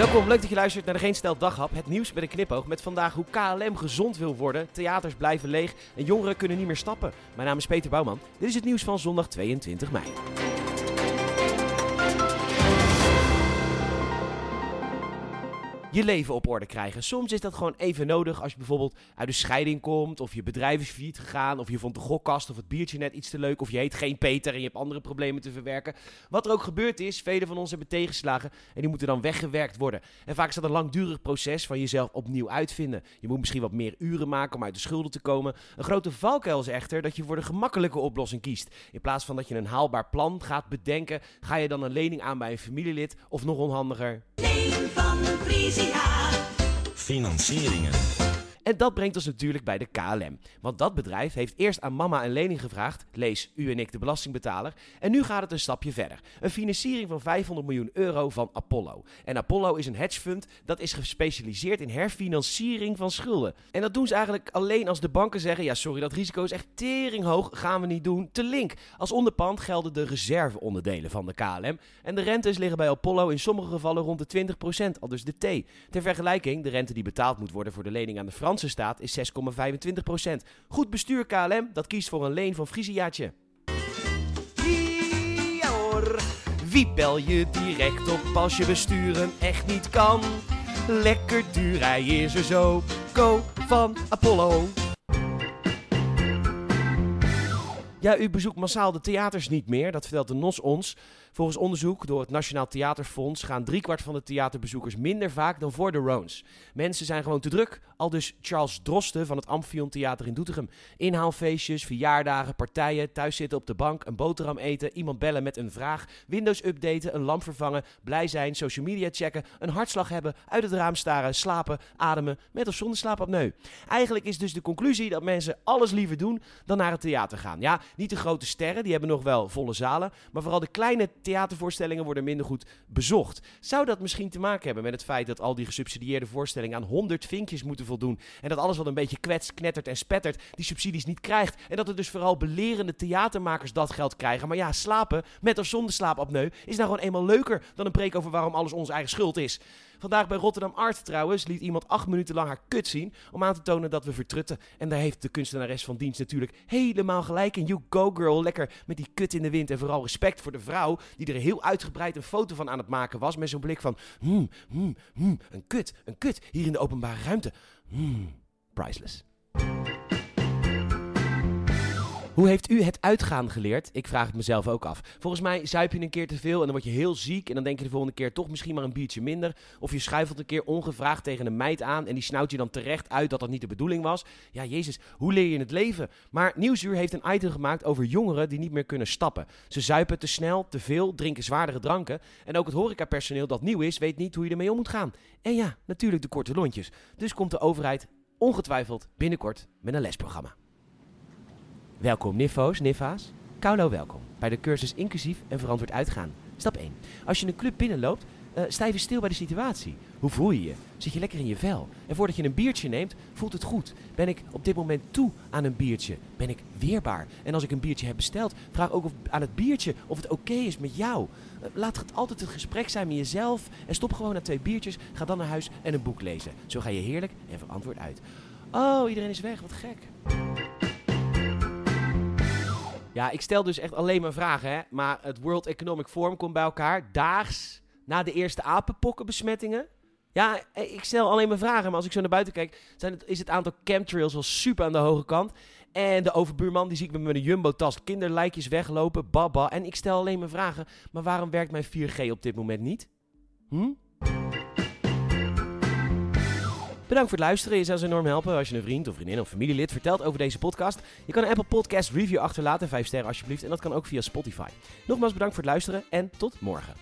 Welkom, leuk dat je luistert naar de Geen Stel Daghap. Het nieuws met een knipoog met vandaag hoe KLM gezond wil worden. Theaters blijven leeg en jongeren kunnen niet meer stappen. Mijn naam is Peter Bouwman. Dit is het nieuws van zondag 22 mei. Je leven op orde krijgen. Soms is dat gewoon even nodig als je bijvoorbeeld uit de scheiding komt, of je bedrijf is failliet gegaan, of je vond de gokkast of het biertje net iets te leuk, of je heet geen Peter en je hebt andere problemen te verwerken. Wat er ook gebeurd is, velen van ons hebben tegenslagen en die moeten dan weggewerkt worden. En vaak is dat een langdurig proces van jezelf opnieuw uitvinden. Je moet misschien wat meer uren maken om uit de schulden te komen. Een grote valkuil is echter dat je voor de gemakkelijke oplossing kiest. In plaats van dat je een haalbaar plan gaat bedenken, ga je dan een lening aan bij een familielid of nog onhandiger. Leen van Frisia. Financieringen. En dat brengt ons natuurlijk bij de KLM. Want dat bedrijf heeft eerst aan mama een lening gevraagd, lees u en ik de belastingbetaler, en nu gaat het een stapje verder. Een financiering van 500 miljoen euro van Apollo. En Apollo is een hedgefund dat is gespecialiseerd in herfinanciering van schulden. En dat doen ze eigenlijk alleen als de banken zeggen, ja sorry dat risico is echt teringhoog, gaan we niet doen, te link. Als onderpand gelden de reserveonderdelen van de KLM. En de rentes liggen bij Apollo in sommige gevallen rond de 20%, al dus de T. Ter vergelijking, de rente die betaald moet worden voor de lening aan de Franse staat is 6,25%. Goed bestuur KLM, dat kiest voor een leen van Frisiaatje. Ja wie bel je direct op als je besturen echt niet kan? Lekker duur, hij is er zo. Go van Apollo. Ja, u bezoekt massaal de theaters niet meer, dat vertelt de NOS ons. Volgens onderzoek door het Nationaal Theaterfonds gaan driekwart van de theaterbezoekers minder vaak dan voor de Rones. Mensen zijn gewoon te druk, al dus Charles Drosten van het Amphion Theater in Doetinchem. Inhaalfeestjes, verjaardagen, partijen, thuiszitten op de bank, een boterham eten, iemand bellen met een vraag, Windows updaten, een lamp vervangen, blij zijn, social media checken, een hartslag hebben, uit het raam staren, slapen, ademen, met of zonder slaapapneu. Eigenlijk is dus de conclusie dat mensen alles liever doen dan naar het theater gaan. Ja, niet de grote sterren, die hebben nog wel volle zalen, maar vooral de kleine theatervoorstellingen worden minder goed bezocht. Zou dat misschien te maken hebben met het feit dat al die gesubsidieerde voorstellingen aan 100 vinkjes moeten voldoen en dat alles wat een beetje kwets, knettert en spettert die subsidies niet krijgt en dat er dus vooral belerende theatermakers dat geld krijgen. Maar ja, slapen met of zonder slaapapneu is nou gewoon eenmaal leuker dan een preek over waarom alles onze eigen schuld is. Vandaag bij Rotterdam Art trouwens liet iemand acht minuten lang haar kut zien om aan te tonen dat we vertrutten. En daar heeft de kunstenares van dienst natuurlijk helemaal gelijk in. You go girl, lekker met die kut in de wind. En vooral respect voor de vrouw die er heel uitgebreid een foto van aan het maken was. Met zo'n blik van, hmm, hmm, hmm, een kut, een kut, hier in de openbare ruimte. Hmm, priceless. Hoe heeft u het uitgaan geleerd? Ik vraag het mezelf ook af. Volgens mij zuip je een keer te veel en dan word je heel ziek. En dan denk je de volgende keer toch misschien maar een biertje minder. Of je schuifelt een keer ongevraagd tegen een meid aan. En die snauwt je dan terecht uit dat dat niet de bedoeling was. Ja, Jezus, hoe leer je het leven? Maar Nieuwsuur heeft een item gemaakt over jongeren die niet meer kunnen stappen. Ze zuipen te snel, te veel, drinken zwaardere dranken. En ook het horecapersoneel dat nieuw is, weet niet hoe je ermee om moet gaan. En ja, natuurlijk de korte lontjes. Dus komt de overheid ongetwijfeld binnenkort met een lesprogramma. Welkom Nifo's, Nifa's. Kaulo welkom bij de cursus inclusief en verantwoord uitgaan. Stap 1. Als je een club binnenloopt, uh, sta even stil bij de situatie. Hoe voel je je? Zit je lekker in je vel? En voordat je een biertje neemt, voelt het goed. Ben ik op dit moment toe aan een biertje? Ben ik weerbaar? En als ik een biertje heb besteld, vraag ook aan het biertje of het oké is met jou. Uh, laat het altijd het gesprek zijn met jezelf en stop gewoon na twee biertjes. Ga dan naar huis en een boek lezen. Zo ga je heerlijk en verantwoord uit. Oh, iedereen is weg. Wat gek. Ja, ik stel dus echt alleen maar vragen, hè. Maar het World Economic Forum komt bij elkaar daags na de eerste apenpokkenbesmettingen. Ja, ik stel alleen maar vragen, maar als ik zo naar buiten kijk, zijn het, is het aantal chemtrails wel super aan de hoge kant. En de overbuurman, die zie ik met een jumbo-tas kinderlijkjes weglopen, baba. En ik stel alleen maar vragen, maar waarom werkt mijn 4G op dit moment niet? Hm? Bedankt voor het luisteren. Je zou ze enorm helpen als je een vriend of vriendin of familielid vertelt over deze podcast. Je kan een Apple Podcast review achterlaten, 5 sterren alsjeblieft. En dat kan ook via Spotify. Nogmaals bedankt voor het luisteren en tot morgen.